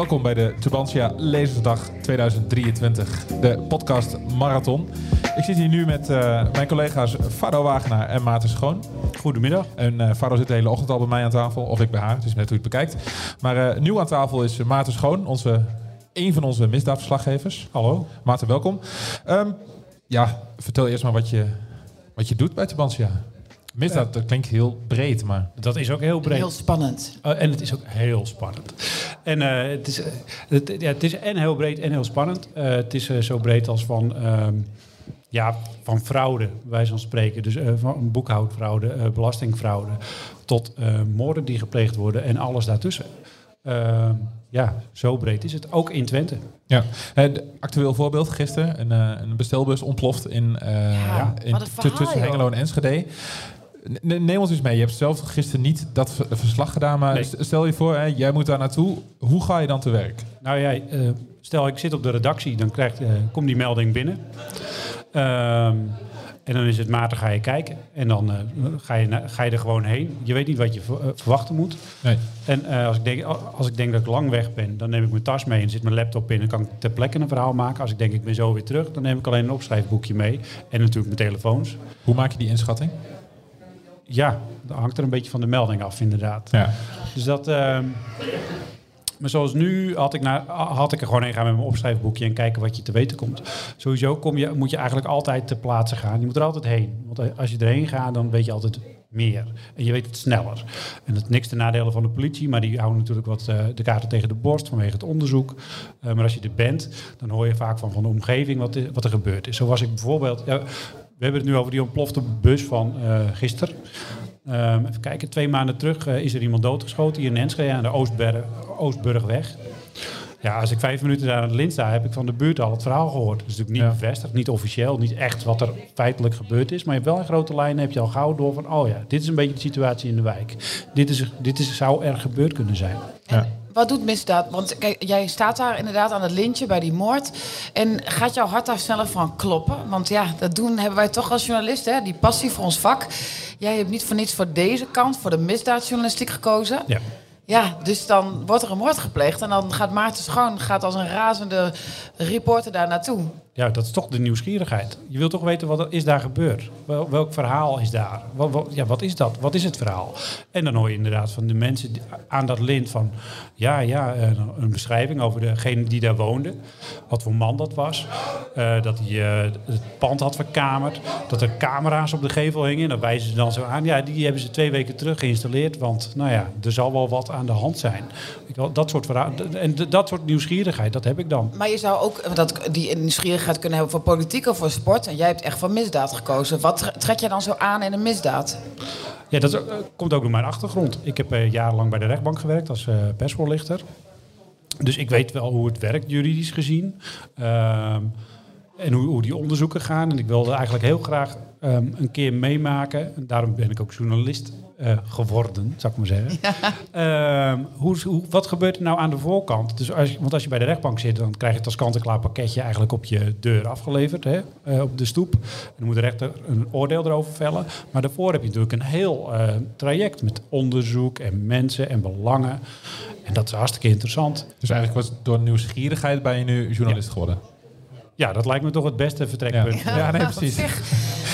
Welkom bij de Tubantia Lezersdag 2023, de podcast Marathon. Ik zit hier nu met uh, mijn collega's Faro Wagenaar en Maarten Schoon. Goedemiddag. En uh, Faro zit de hele ochtend al bij mij aan tafel, of ik bij haar, het is net hoe je het bekijkt. Maar uh, nieuw aan tafel is Maarten Schoon, onze, een van onze misdaadverslaggevers. Hallo. Maarten, welkom. Um, ja, vertel eerst maar wat je, wat je doet bij Tubantia. Misdaad, dat klinkt heel breed, maar... Dat is ook heel breed. Heel spannend. Uh, en het is ook heel spannend. En uh, het, is, uh, het, ja, het is en heel breed en heel spannend. het is zo breed als van, um, ja, van fraude, wij van spreken. Dus van boekhoudfraude, belastingfraude... tot moorden die gepleegd worden en alles daartussen. Ehm, ja, zo breed is het. Ook in Twente. Ja, actueel voorbeeld gisteren. Een, een bestelbus ontploft in, ja, in tussen Hengelo en Enschede. Neem ons eens mee. Je hebt zelf gisteren niet dat verslag gedaan, maar nee. stel je voor, hè, jij moet daar naartoe. Hoe ga je dan te werk? Nou ja, uh, stel ik zit op de redactie, dan krijgt, uh, komt die melding binnen. Um, en dan is het matig ga je kijken. En dan uh, ga, je ga je er gewoon heen. Je weet niet wat je verwachten moet. Nee. En als, ik denk, als ik denk dat ik lang weg ben, dan neem ik mijn tas mee en zit mijn laptop in. En kan ik ter plekke een verhaal maken. Als ik denk ik ben zo weer terug, dan neem ik alleen een opschrijfboekje mee. En natuurlijk mijn telefoons. Hoe maak je die inschatting? Ja, dat hangt er een beetje van de melding af, inderdaad. Ja. Dus dat. Uh, maar zoals nu had ik, naar, had ik er gewoon heen gaan met mijn opschrijfboekje en kijken wat je te weten komt. Sowieso kom je, moet je eigenlijk altijd ter plaatse gaan. Je moet er altijd heen. Want als je erheen gaat, dan weet je altijd meer. En je weet het sneller. En dat is niks te nadelen van de politie, maar die houden natuurlijk wat uh, de kaarten tegen de borst vanwege het onderzoek. Uh, maar als je er bent, dan hoor je vaak van, van de omgeving wat, wat er gebeurd is. Zo was ik bijvoorbeeld. Ja, we hebben het nu over die ontplofte bus van uh, gisteren. Um, even kijken, twee maanden terug uh, is er iemand doodgeschoten hier in Enschede aan de Oostberg, Oostburgweg. Ja, als ik vijf minuten daar aan de lint sta, heb ik van de buurt al het verhaal gehoord. Dat is natuurlijk niet ja. bevestigd, niet officieel, niet echt wat er feitelijk gebeurd is. Maar je hebt wel een grote lijn, heb je al gauw door van, oh ja, dit is een beetje de situatie in de wijk. Dit, is, dit is, zou er gebeurd kunnen zijn. Ja. Wat doet misdaad? Want kijk, jij staat daar inderdaad aan het lintje bij die moord. En gaat jouw hart daar sneller van kloppen? Want ja, dat doen hebben wij toch als journalisten, hè? die passie voor ons vak. Jij hebt niet voor niets voor deze kant, voor de misdaadjournalistiek gekozen. Ja. Ja, dus dan wordt er een moord gepleegd en dan gaat Maarten Schoon gaat als een razende reporter daar naartoe. Ja, dat is toch de nieuwsgierigheid. Je wilt toch weten wat er is daar gebeurd. Wel, welk verhaal is daar? Wat, ja, wat is dat? Wat is het verhaal? En dan hoor je inderdaad van de mensen aan dat lint van... ja, ja, een beschrijving over degene die daar woonde. Wat voor man dat was. Uh, dat hij uh, het pand had verkamerd. Dat er camera's op de gevel hingen. Dan wijzen ze dan zo aan. Ja, die hebben ze twee weken terug geïnstalleerd. Want, nou ja, er zal wel wat aan de hand zijn. Dat soort verhaal. En dat soort nieuwsgierigheid, dat heb ik dan. Maar je zou ook dat, die nieuwsgierigheid kunnen hebben voor politiek of voor sport. En jij hebt echt voor misdaad gekozen. Wat trek je dan zo aan in een misdaad? Ja, dat uh, komt ook door mijn achtergrond. Ik heb uh, jarenlang bij de rechtbank gewerkt als uh, persvoorlichter. Dus ik weet wel hoe het werkt, juridisch gezien. Ehm, en hoe, hoe, die onderzoeken gaan. En ik wilde eigenlijk heel graag um, een keer meemaken. En daarom ben ik ook journalist uh, geworden, zou ik maar zeggen. Ja. Uh, hoe, hoe, wat gebeurt er nou aan de voorkant? Dus als, want als je bij de rechtbank zit, dan krijg je het als kant-en-klaar pakketje eigenlijk op je deur afgeleverd, hè, uh, op de stoep. En dan moet de rechter een oordeel erover vellen. Maar daarvoor heb je natuurlijk een heel uh, traject met onderzoek en mensen en belangen. En dat is hartstikke interessant. Dus eigenlijk was door nieuwsgierigheid ben je nu journalist ja. geworden? Ja, dat lijkt me toch het beste vertrekpunt. Ja, ja nee, precies.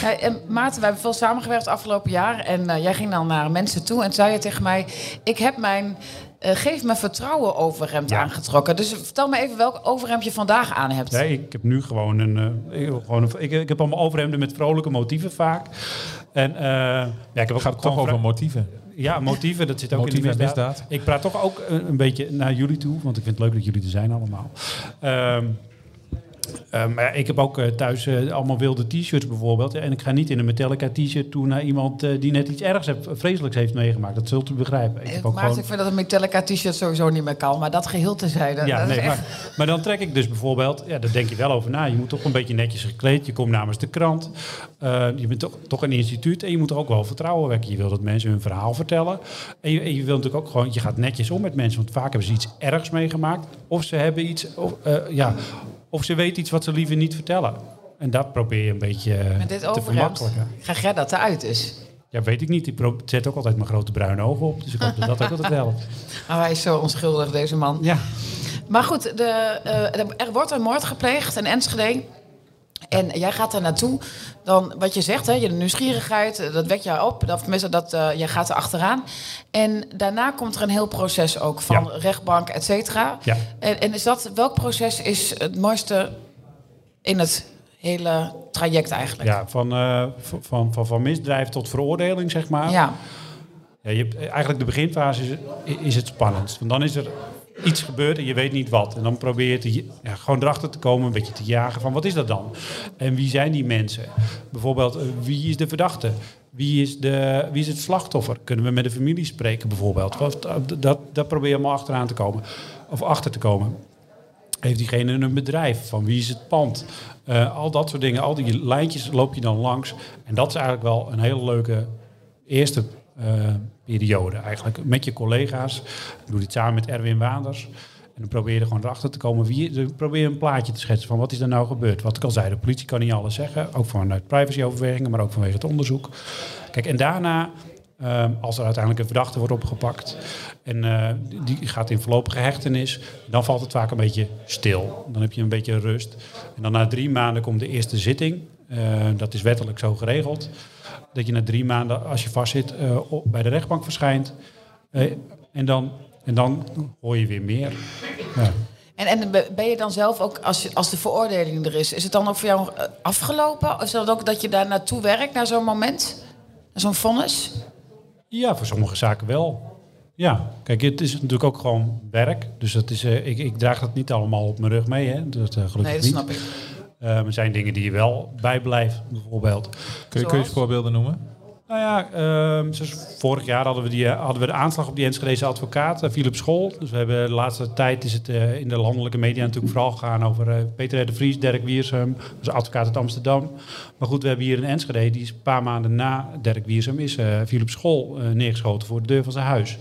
Ja, en Maarten, we hebben veel samengewerkt het afgelopen jaar. En uh, jij ging dan naar mensen toe en zei je tegen mij... ik heb mijn... Uh, geef me vertrouwen overhemd ja. aangetrokken. Dus vertel me even welk overhemd je vandaag aan hebt. Nee, ik heb nu gewoon een... Uh, gewoon een ik, ik heb allemaal overhemden met vrolijke motieven vaak. En ja, ik heb ook toch over motieven? Ja, motieven, dat zit ook motieven in de misdaad. misdaad. Ik praat toch ook een, een, beetje naar jullie toe, want ik vind het leuk dat jullie er zijn allemaal. Um, Uh, maar ja, ik heb ook uh, thuis uh, allemaal wilde t-shirts bijvoorbeeld. En ik ga niet in een Metallica t-shirt toe naar iemand die net iets ergs heeft, vreselijks heeft meegemaakt. Dat zult u begrijpen. Ik maar gewoon... ik vind dat een Metallica t-shirt sowieso niet meer kan. Maar dat geheel tezijde. Ja, nee, maar, maar, dan trek ik dus bijvoorbeeld... Ja, daar denk je wel over na. Je moet toch een beetje netjes gekleed. Je komt namens de krant. je bent toch, toch een instituut. En je moet er ook wel vertrouwen wekken. Je wil dat mensen hun verhaal vertellen. En je, en je wil natuurlijk ook gewoon... Je gaat netjes om met mensen. Want vaak hebben ze iets ergs meegemaakt. Of ze hebben iets... Of, ja, of ze weet iets wat ze liever niet vertellen. En dat probeer je een beetje Met dit te vermakkelijken. Ga jij dat eruit dus? Ja, weet ik niet. Ik zet ook altijd mijn grote bruine ogen op. Dus ik hoop dat dat ook altijd helpt. Oh, hij is zo onschuldig, deze man. Ja. Maar goed, de, uh, er wordt een moord gepleegd in Enschede. En jij gaat daar naartoe. Dan wat je zegt, hè, je nieuwsgierigheid, eh, dat wekt jou op. Dat, tenminste, dat, uh, je gaat er achteraan. En daarna komt er een heel proces ook van rechtbank, et cetera. Ja. En, en is dat, welk proces is het mooiste in het hele traject eigenlijk? Ja, van, uh, van, van, van misdrijf tot veroordeling, zeg maar. Ja. Ja, je, eigenlijk de beginfase is, is het spannendst. Want dan is er iets gebeurt en je weet niet wat. En dan probeer je gewoon erachter te komen, een beetje te jagen van wat is dat dan? En wie zijn die mensen? Bijvoorbeeld, eh, wie is de verdachte? Wie is, de, wie is het slachtoffer? Kunnen we met de familie spreken bijvoorbeeld? Wat, dat, dat probeer je allemaal achteraan te komen. Of achter te komen. Heeft diegene een bedrijf? Van wie is het pand? Uh, al dat soort dingen, al die lijntjes loop je dan langs. En dat is eigenlijk wel een hele leuke eerste periode eigenlijk. Met je collega's. Ik doe dit samen met Erwin Waanders. En dan probeer je er gewoon erachter te komen. Wie, dan probeer een plaatje te schetsen van wat is er nou gebeurd. Wat ik al zei, de politie kan niet alles zeggen. Ook vanuit privacyoverwegingen, maar ook vanwege het onderzoek. Kijk, en daarna, ehm, als er uiteindelijk een verdachte wordt opgepakt... en uh, die gaat in voorlopige hechtenis... dan valt het vaak een beetje stil. Dan heb je een beetje rust. En dan na drie maanden komt de eerste zitting. Uh, dat is wettelijk zo geregeld dat je na drie maanden, als je vastzit, uh, bij de rechtbank verschijnt. Uh, en, dan, en dan hoor je weer meer. Ja. En, en ben je dan zelf ook, als, als de veroordeling er is, is het dan ook voor jou eh, afgelopen? Of is dat ook dat je daar naartoe werkt, naar zo'n moment? Naar zo'n vonnis? Ja, voor sommige zaken wel. Ja, kijk, het is natuurlijk ook gewoon werk. Dus dat is, uh, ik, ik draag dat niet allemaal op mijn rug mee. Hè. Dat, uh, gelukkig nee, dat niet. snap ik. Um, er zijn dingen die je wel bijblijft, bijvoorbeeld. Kun je, kun je eens voorbeelden noemen? Nou ja, um, zoals vorig jaar hadden we, die, hadden we de aanslag op die Enschedeze advocaat, uh, Philip School. Dus we hebben de laatste tijd is het uh, in de landelijke media natuurlijk vooral gegaan over uh, Peter de Vries, Dirk Wiersum, dus advocaat uit Amsterdam. Maar goed, we hebben hier in Enschede, die is een paar maanden na Dirk Wiersum, is Philip School neergeschoten voor de deur van zijn huis.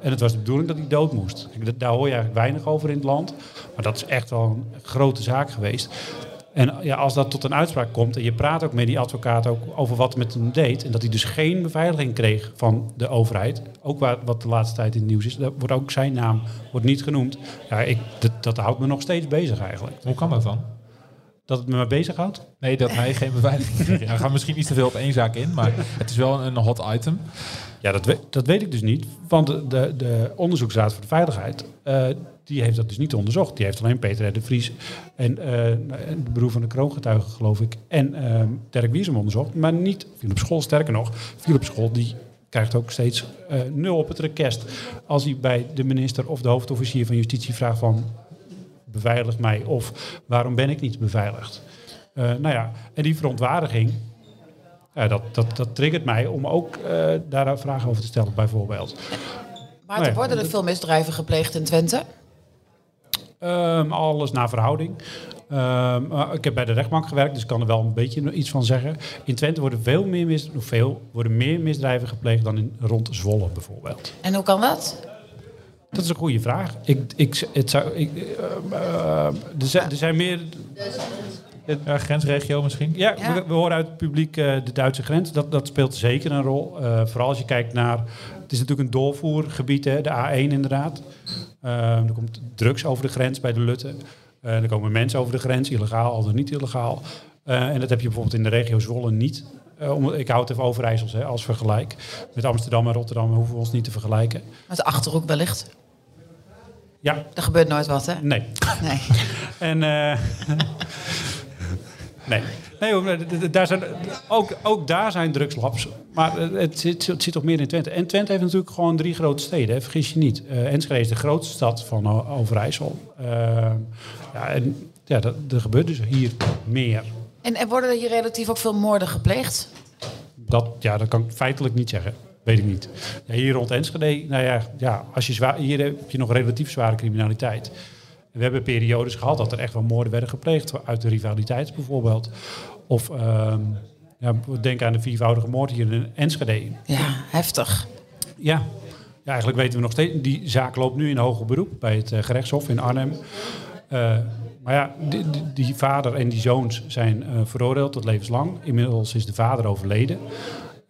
En het was de bedoeling dat hij dood moest. Daar hoor je eigenlijk weinig over in het land. Maar dat is echt wel een grote zaak geweest. En ja, als dat tot een uitspraak komt en je praat ook met die advocaat ook over wat met hem deed... en dat hij dus geen beveiliging kreeg van de overheid... ook wat de laatste tijd in het nieuws is, dat wordt ook zijn naam wordt niet genoemd. Ja, ik, dat, dat houdt me nog steeds bezig eigenlijk. Hoe kan dat dan? Dat het me maar bezighoudt? Nee, dat hij geen beveiliging kreeg. We gaan misschien iets te veel op één zaak in, maar het is wel een hot item. Ja, dat, weet, dat weet ik dus niet. Want de, de, de Onderzoeksraad voor de Veiligheid... Uh, die heeft dat dus niet onderzocht. Die heeft alleen Peter de Vries en uh, de broer van de kroongetuige, geloof ik, en uh, Dirk Wiersum onderzocht. Maar niet Philip School. Sterker nog, Philip School die krijgt ook steeds uh, nul op het request. Als hij bij de minister of de hoofdofficier van Justitie vraagt van... beveilig mij of waarom ben ik niet beveiligd? nou ja, en die verontwaardiging, uh, dat, dat, dat triggert mij om ook uh, daar vragen over te stellen, bijvoorbeeld. Maar er worden er veel misdrijven gepleegd in Twente? Um, alles naar verhouding. Um, ik heb bij de rechtbank gewerkt, dus ik kan er wel een beetje iets van zeggen. In Twente worden veel meer, mis, veel, worden meer misdrijven gepleegd dan in rond Zwolle bijvoorbeeld. En hoe kan dat? Dat is een goede vraag. Ik, ik, het zou, ik, uh, uh, er, zijn, er zijn meer... Ja, grensregio misschien? Ja, ja. We, we, horen uit het publiek uh, de Duitse grens. Dat, dat speelt zeker een rol. Uh, vooral als je kijkt naar... Het is natuurlijk een doorvoergebied, hè, de A1 inderdaad. Uh, er komt drugs over de grens bij de Lutte. er komen mensen over de grens, illegaal of niet illegaal. en dat heb je bijvoorbeeld in de regio Zwolle niet. om, ik hou het even Overijssels hè, als vergelijk. Met Amsterdam en Rotterdam hoeven we ons niet te vergelijken. Met de Achterhoek wellicht? Ja. Er gebeurt nooit wat, hè? Nee. nee. en... Nee, nee daar zijn, ook, ook daar zijn drugslabs. Maar het zit, het zit toch meer in Twente. En Twente heeft natuurlijk gewoon drie grote steden, hè, vergis je niet. Uh, Enschede is de grootste stad van Overijssel. Uh, ja, en ja, dat, er gebeurt dus hier meer. En, en worden er hier relatief ook veel moorden gepleegd? Dat, ja, dat kan ik feitelijk niet zeggen. Weet ik niet. Ja, hier rond Enschede, nou ja, ja als je zwaar, hier heb je nog relatief zware criminaliteit. We hebben periodes gehad dat er echt wel moorden werden gepleegd. Uit de rivaliteit bijvoorbeeld. Of ehm, ja, denk aan de viervoudige moord hier in Enschede. Ja, heftig. Ja. ja, eigenlijk weten we nog steeds. Die zaak loopt nu in hoger beroep bij het eh, gerechtshof in Arnhem. Uh, maar ja, die, die, die, vader en die zoons zijn uh, veroordeeld tot levenslang. Inmiddels is de vader overleden.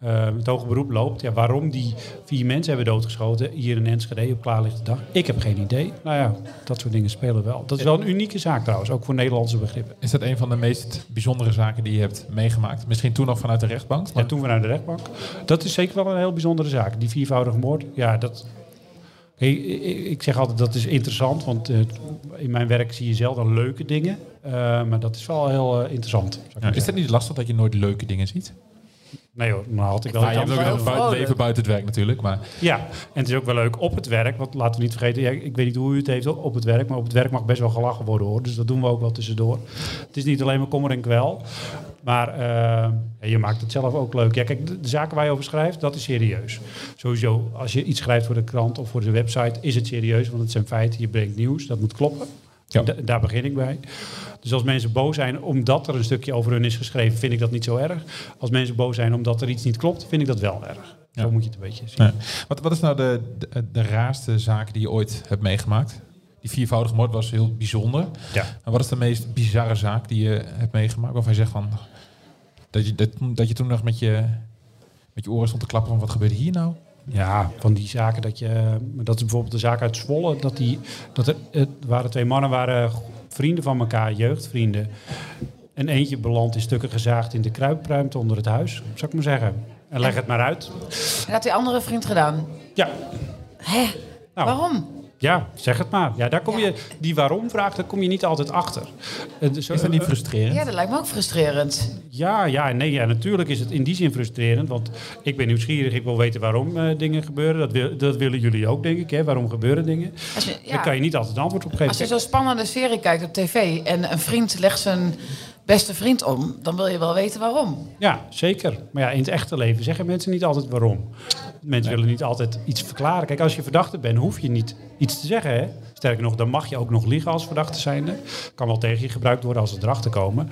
Uh, het hoge beroep loopt. Ja, waarom die vier mensen hebben doodgeschoten hier in Enschede op klaarlichte dag, ik heb geen idee. Nou ja, dat soort dingen spelen wel. Dat is wel een unieke zaak trouwens, ook voor Nederlandse begrippen. Is dat een van de meest bijzondere zaken die je hebt meegemaakt? Misschien toen nog vanuit de rechtbank? Maar... Ja, toen vanuit de rechtbank. Dat is zeker wel een heel bijzondere zaak. Die viervoudige moord, ja, dat... Hey, ik zeg altijd dat is interessant, want uh, in mijn werk zie je zelden leuke dingen. Uh, maar dat is wel heel uh, interessant. Ja, is het niet lastig dat je nooit leuke dingen ziet? Nee hoor, maar had ik wel... Ja, je hebt ook een buiten, leven buiten het werk natuurlijk. Maar. Ja, en het is ook wel leuk op het werk. Want laten we niet vergeten, ja, ik weet niet hoe u het heeft op het werk. Maar op het werk mag best wel gelachen worden hoor. Dus dat doen we ook wel tussendoor. Het is niet alleen maar kommer en kwel. Maar uh, je maakt het zelf ook leuk. Ja, kijk, de, de, zaken waar je over schrijft, dat is serieus. Sowieso, als je iets schrijft voor de krant of voor de website, is het serieus. Want het zijn feiten, je brengt nieuws, dat moet kloppen. Ja. Da daar begin ik bij. Dus als mensen boos zijn omdat er een stukje over hun is geschreven, vind ik dat niet zo erg. Als mensen boos zijn omdat er iets niet klopt, vind ik dat wel erg. Ja. Zo moet je het een beetje zien. Ja. Wat, wat is nou de, de, de, raarste zaak die je ooit hebt meegemaakt? Die viervoudige moord was heel bijzonder. Ja. Maar wat is de meest bizarre zaak die je hebt meegemaakt? Waarvan je zegt van... Dat je, dat, dat je toen nog met je, met je oren stond te klappen van wat gebeurde hier nou? Ja, van die zaken dat je... Dat is bijvoorbeeld de zaak uit Zwolle. Dat, die, dat er, het waren twee mannen waren vrienden van elkaar, jeugdvrienden. En eentje belandt in stukken gezaagd in de kruipruimte onder het huis, zou ik maar zeggen. En leg het maar uit. En had die andere vriend gedaan? Ja. Hè? Nou, Waarom? Ja, zeg het maar. Ja, daar kom je, die waarom-vraag, daar kom je niet altijd achter. Dus, is dat niet frustrerend? Ja, dat lijkt me ook frustrerend. Ja, ja, nee, ja, natuurlijk is het in die zin frustrerend. Want ik ben nieuwsgierig, ik wil weten waarom uh, dingen gebeuren. Dat, wil, dat willen jullie ook, denk ik. Hè? Waarom gebeuren dingen? Je, ja, Daar kan je niet altijd een antwoord op geven. Als je zo'n spannende serie kijkt op tv en een vriend legt zijn beste vriend om, dan wil je wel weten waarom. Ja, zeker. Maar ja, in het echte leven zeggen mensen niet altijd waarom. Mensen nee. willen niet altijd iets verklaren. Kijk, als je verdachte bent, hoef je niet iets te zeggen. Hè? Sterker nog, dan mag je ook nog liegen als verdachte zijnde. Kan wel tegen je gebruikt worden als ze erachter komen.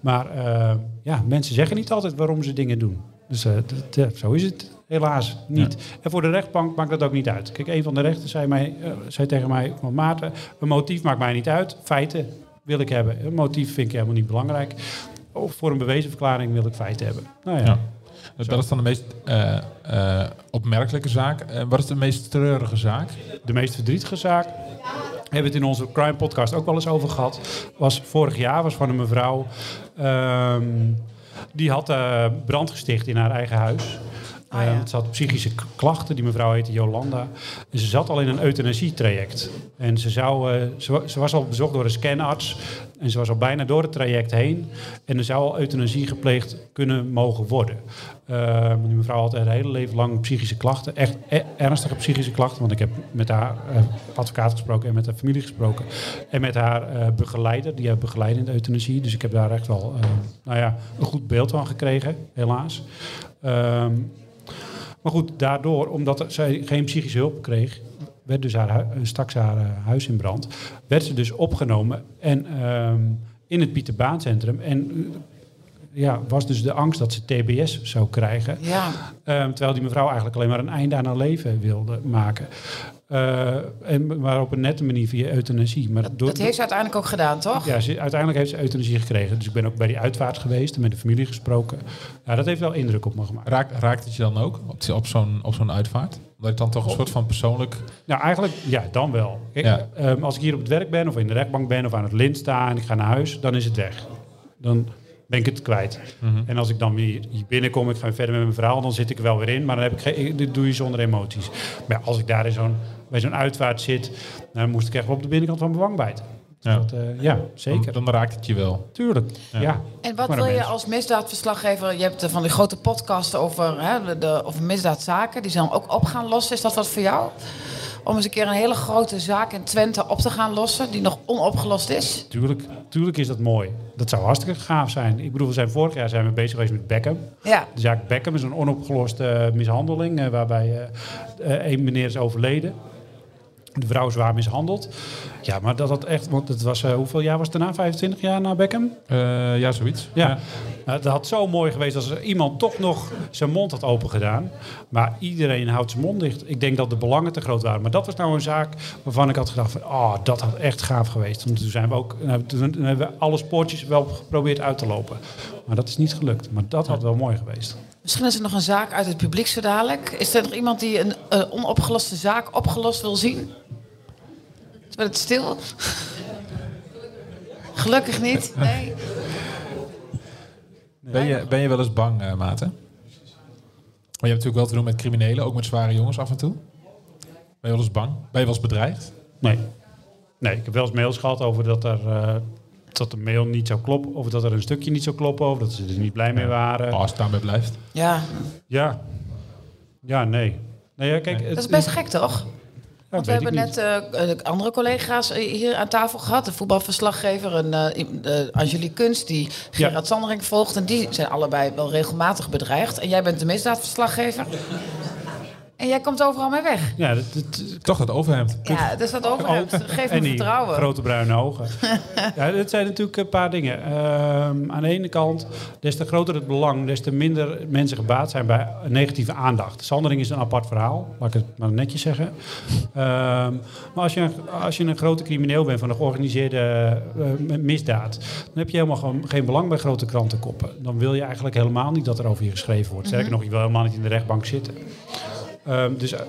Maar uh, ja, mensen zeggen niet altijd waarom ze dingen doen. Dus uh, dat, zo is het helaas niet. Ja. En voor de rechtbank maakt dat ook niet uit. Kijk, een van de rechters zei, mij, uh, zei tegen mij, van Maarten, een motief maakt mij niet uit. Feiten wil ik hebben. Een motief vind ik helemaal niet belangrijk. Of voor een bewezen verklaring wil ik feiten hebben. Nou ja. ja. Dat is dan de meest uh, uh, opmerkelijke zaak. Uh, wat is de meest treurige zaak? De meest verdrietige zaak hebben we het in onze crime podcast ook wel eens over gehad. Was vorig jaar was van een mevrouw. Um, die had brand gesticht in haar eigen huis. Ah, ja. uh, ze had psychische klachten. Die mevrouw heette Jolanda. En ze zat al in een euthanasietraject. En ze, zou, uh, ze, ze, was al bezocht door een scanarts. En ze was al bijna door het traject heen. En er zou al euthanasie gepleegd kunnen mogen worden. Uh, die mevrouw had haar hele leven lang psychische klachten. Echt e ernstige psychische klachten. Want ik heb met haar advocaat gesproken en met haar familie gesproken. En met haar begeleider. Die heeft begeleid in de euthanasie. Dus ik heb daar echt wel nou ja, een goed beeld van gekregen, helaas. Um, maar goed, daardoor, omdat zij geen psychische hulp kreeg, werd dus haar, stak ze haar huis in brand. Werd ze dus opgenomen en, um, in het Pieterbaancentrum. En ja, was dus de angst dat ze TBS zou krijgen. Ja. Um, terwijl die mevrouw eigenlijk alleen maar een einde aan haar leven wilde maken. Uh, en, maar op een nette manier via euthanasie. Maar dat, door, dat heeft ze uiteindelijk ook gedaan, toch? Ja, ze, uiteindelijk heeft ze euthanasie gekregen. Dus ik ben ook bij die uitvaart geweest en met de familie gesproken. Ja, dat heeft wel indruk op me gemaakt. Raakt, raakt het je dan ook op, op zo'n op zo'n uitvaart? Dat je dan toch een soort van persoonlijk... Nou, eigenlijk, ja, dan wel. Kijk, ja. um, als ik hier op het werk ben of in de rechtbank ben of aan het lint sta en ik ga naar huis, dan is het weg. Dan ben ik het kwijt. Mm -hmm. En als ik dan weer hier binnenkom, ik ga verder met mijn verhaal, dan zit ik er wel weer in. Maar dan heb ik geen, dit doe je zonder emoties. Maar als ik daar in zo'n, bij zo'n uitvaart zit, dan moest ik echt wel op de binnenkant van mijn wang bijten. Ja. Dat, uh, ja, zeker. Dan, dan, raakt het je wel. Tuurlijk, ja. ja. En wat wil je als misdaadverslaggever... Je hebt van die grote podcasten over, hè, de, over misdaadzaken. Die zijn ook op gaan lossen. Is dat wat voor jou? Om eens een keer een hele grote zaak in Twente op te gaan lossen die nog onopgelost is? Tuurlijk, tuurlijk is dat mooi. Dat zou hartstikke gaaf zijn. Ik bedoel, we zijn vorig jaar zijn we bezig geweest met Beckham. Ja. De zaak Beckham is een onopgeloste eh, mishandeling, eh, waarbij eh, eh, een meneer is overleden. De vrouw zwaar mishandeld. Ja, maar dat had echt, want het was, eh, hoeveel jaar was het daarna? 25 jaar na Beckham? Eh, ja, zoiets. Ja. Nou, het had zo mooi geweest als er iemand toch nog zijn mond had open gedaan. Maar iedereen houdt zijn mond dicht. Ik denk dat de belangen te groot waren. Maar dat was nou een zaak waarvan ik had gedacht van, oh, dat had echt gaaf geweest. Want toen zijn we ook, nou, toen hebben we alle spoortjes wel geprobeerd uit te lopen. Maar dat is niet gelukt. Maar dat had wel mooi geweest. Misschien is er nog een zaak uit het publiek zo dadelijk. Is er nog iemand die een onopgeloste zaak opgelost wil zien? Is het stil? Gelukkig niet. Nee. Ben je, ben je wel eens bang, eh Maarten? Maar je hebt natuurlijk wel te doen met criminelen, ook met zware jongens af en toe. Ben je wel eens bang? Ben je wel eens bedreigd? Nee. Nee, ik heb wel eens mails gehad over dat er... eh, dat de mail niet zou kloppen, of dat er een stukje niet zou kloppen, of dat ze er niet blij mee waren. Als het daarbij blijft. Ja, Ja. Ja, nee. Nee, ja, kijk, het dat is best gek toch? Ja, Want we hebben net eh, eh, andere collega's eh, hier aan tafel gehad. De voetbalverslaggever en eh, eh, Angelique Kunst, die Gerard Sandering volgt. En die zijn allebei wel regelmatig bedreigd. En jij bent de misdaadverslaggever. En jij komt overal mee weg. Ja, dat, dat- Toch dat overhemd. Ja, dus dat overhemd. Geef me vertrouwen. grote bruine ogen. ja, dat zijn natuurlijk een paar dingen. Ehm, aan de ene kant, des te groter het belang, des te minder mensen gebaat zijn bij negatieve aandacht. Sandering is een apart verhaal, laat ik het maar netjes zeggen. Ehm, maar als je, een- als je een grote crimineel bent van een georganiseerde eh, misdaad, dan heb je helemaal geen belang bij grote krantenkoppen. Dan wil je eigenlijk helemaal niet dat er over je geschreven wordt. Sterker nog, je wil helemaal niet in de rechtbank zitten. Ehm, dus eh,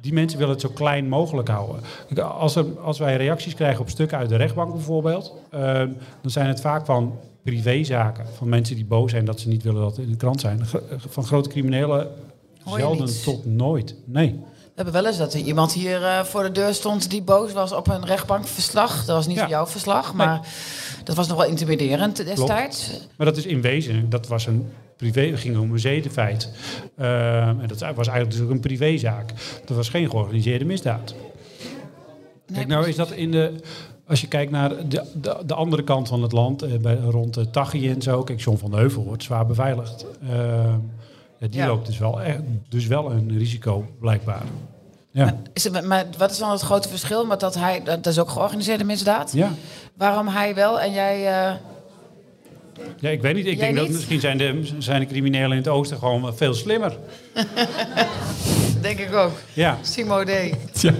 die mensen willen het zo klein mogelijk houden. Als, er, als wij reacties krijgen op stukken uit de rechtbank bijvoorbeeld, ehm, dan zijn het vaak van privézaken. Van mensen die boos zijn dat ze niet willen dat het in de krant zijn. Van grote criminelen zelden tot nooit. Nee. We hebben wel eens dat er iemand hier eh, voor de deur stond die boos was op een rechtbankverslag. Dat was niet Ja. jouw verslag, maar dat was nog wel intimiderend destijds. Maar dat is in wezen, dat was een privé, ging om een zedenfeit. Ehm, en dat was eigenlijk dus ook een privézaak. Dat was geen georganiseerde misdaad. Kijk, nou is dat in de. Als je kijkt naar de, de, de andere kant van het land, eh, bij, rond de Tachi en zo. Kijk, John van de Heuvel wordt zwaar beveiligd. Ja, die Ja. loopt dus wel, echt, dus wel een risico, blijkbaar. Ja. Maar, is het, maar wat is dan het grote verschil met dat hij, dat is ook georganiseerde misdaad? ja. Waarom hij wel en jij... eh, ja, ik weet niet. Ik Jij denk dat misschien zijn de, zijn de criminelen in het oosten gewoon veel slimmer. denk ik ook. Ja. Simo D. Tja.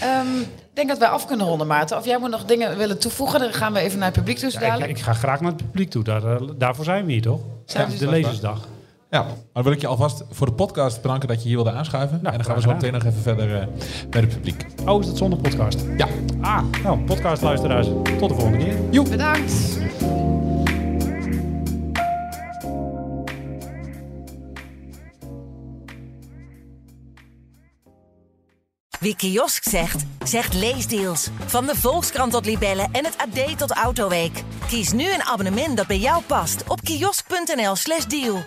Ehm, ik denk dat wij af kunnen ronden, Maarten. Of jij moet nog dingen willen toevoegen, dan gaan we even naar het publiek dus Ja, ik, ga graag naar het publiek toe. Daar, eh, daarvoor zijn we hier, toch? We de dus- lezersdag. Ja, maar dan wil ik je alvast voor de podcast bedanken dat je hier wilde aanschuiven. Nou, en dan gaan we zo meteen nog even verder eh, bij het publiek. Oh, is dat zonder podcast? Ja, Ah, nou, podcastluisteraars. Tot de volgende keer. Bedankt. Wie kiosk zegt, zegt leesdeals. Van de Volkskrant tot Libellen en het AD tot Autoweek. Kies nu een abonnement dat bij jou past op kiosk.nl/slash deal.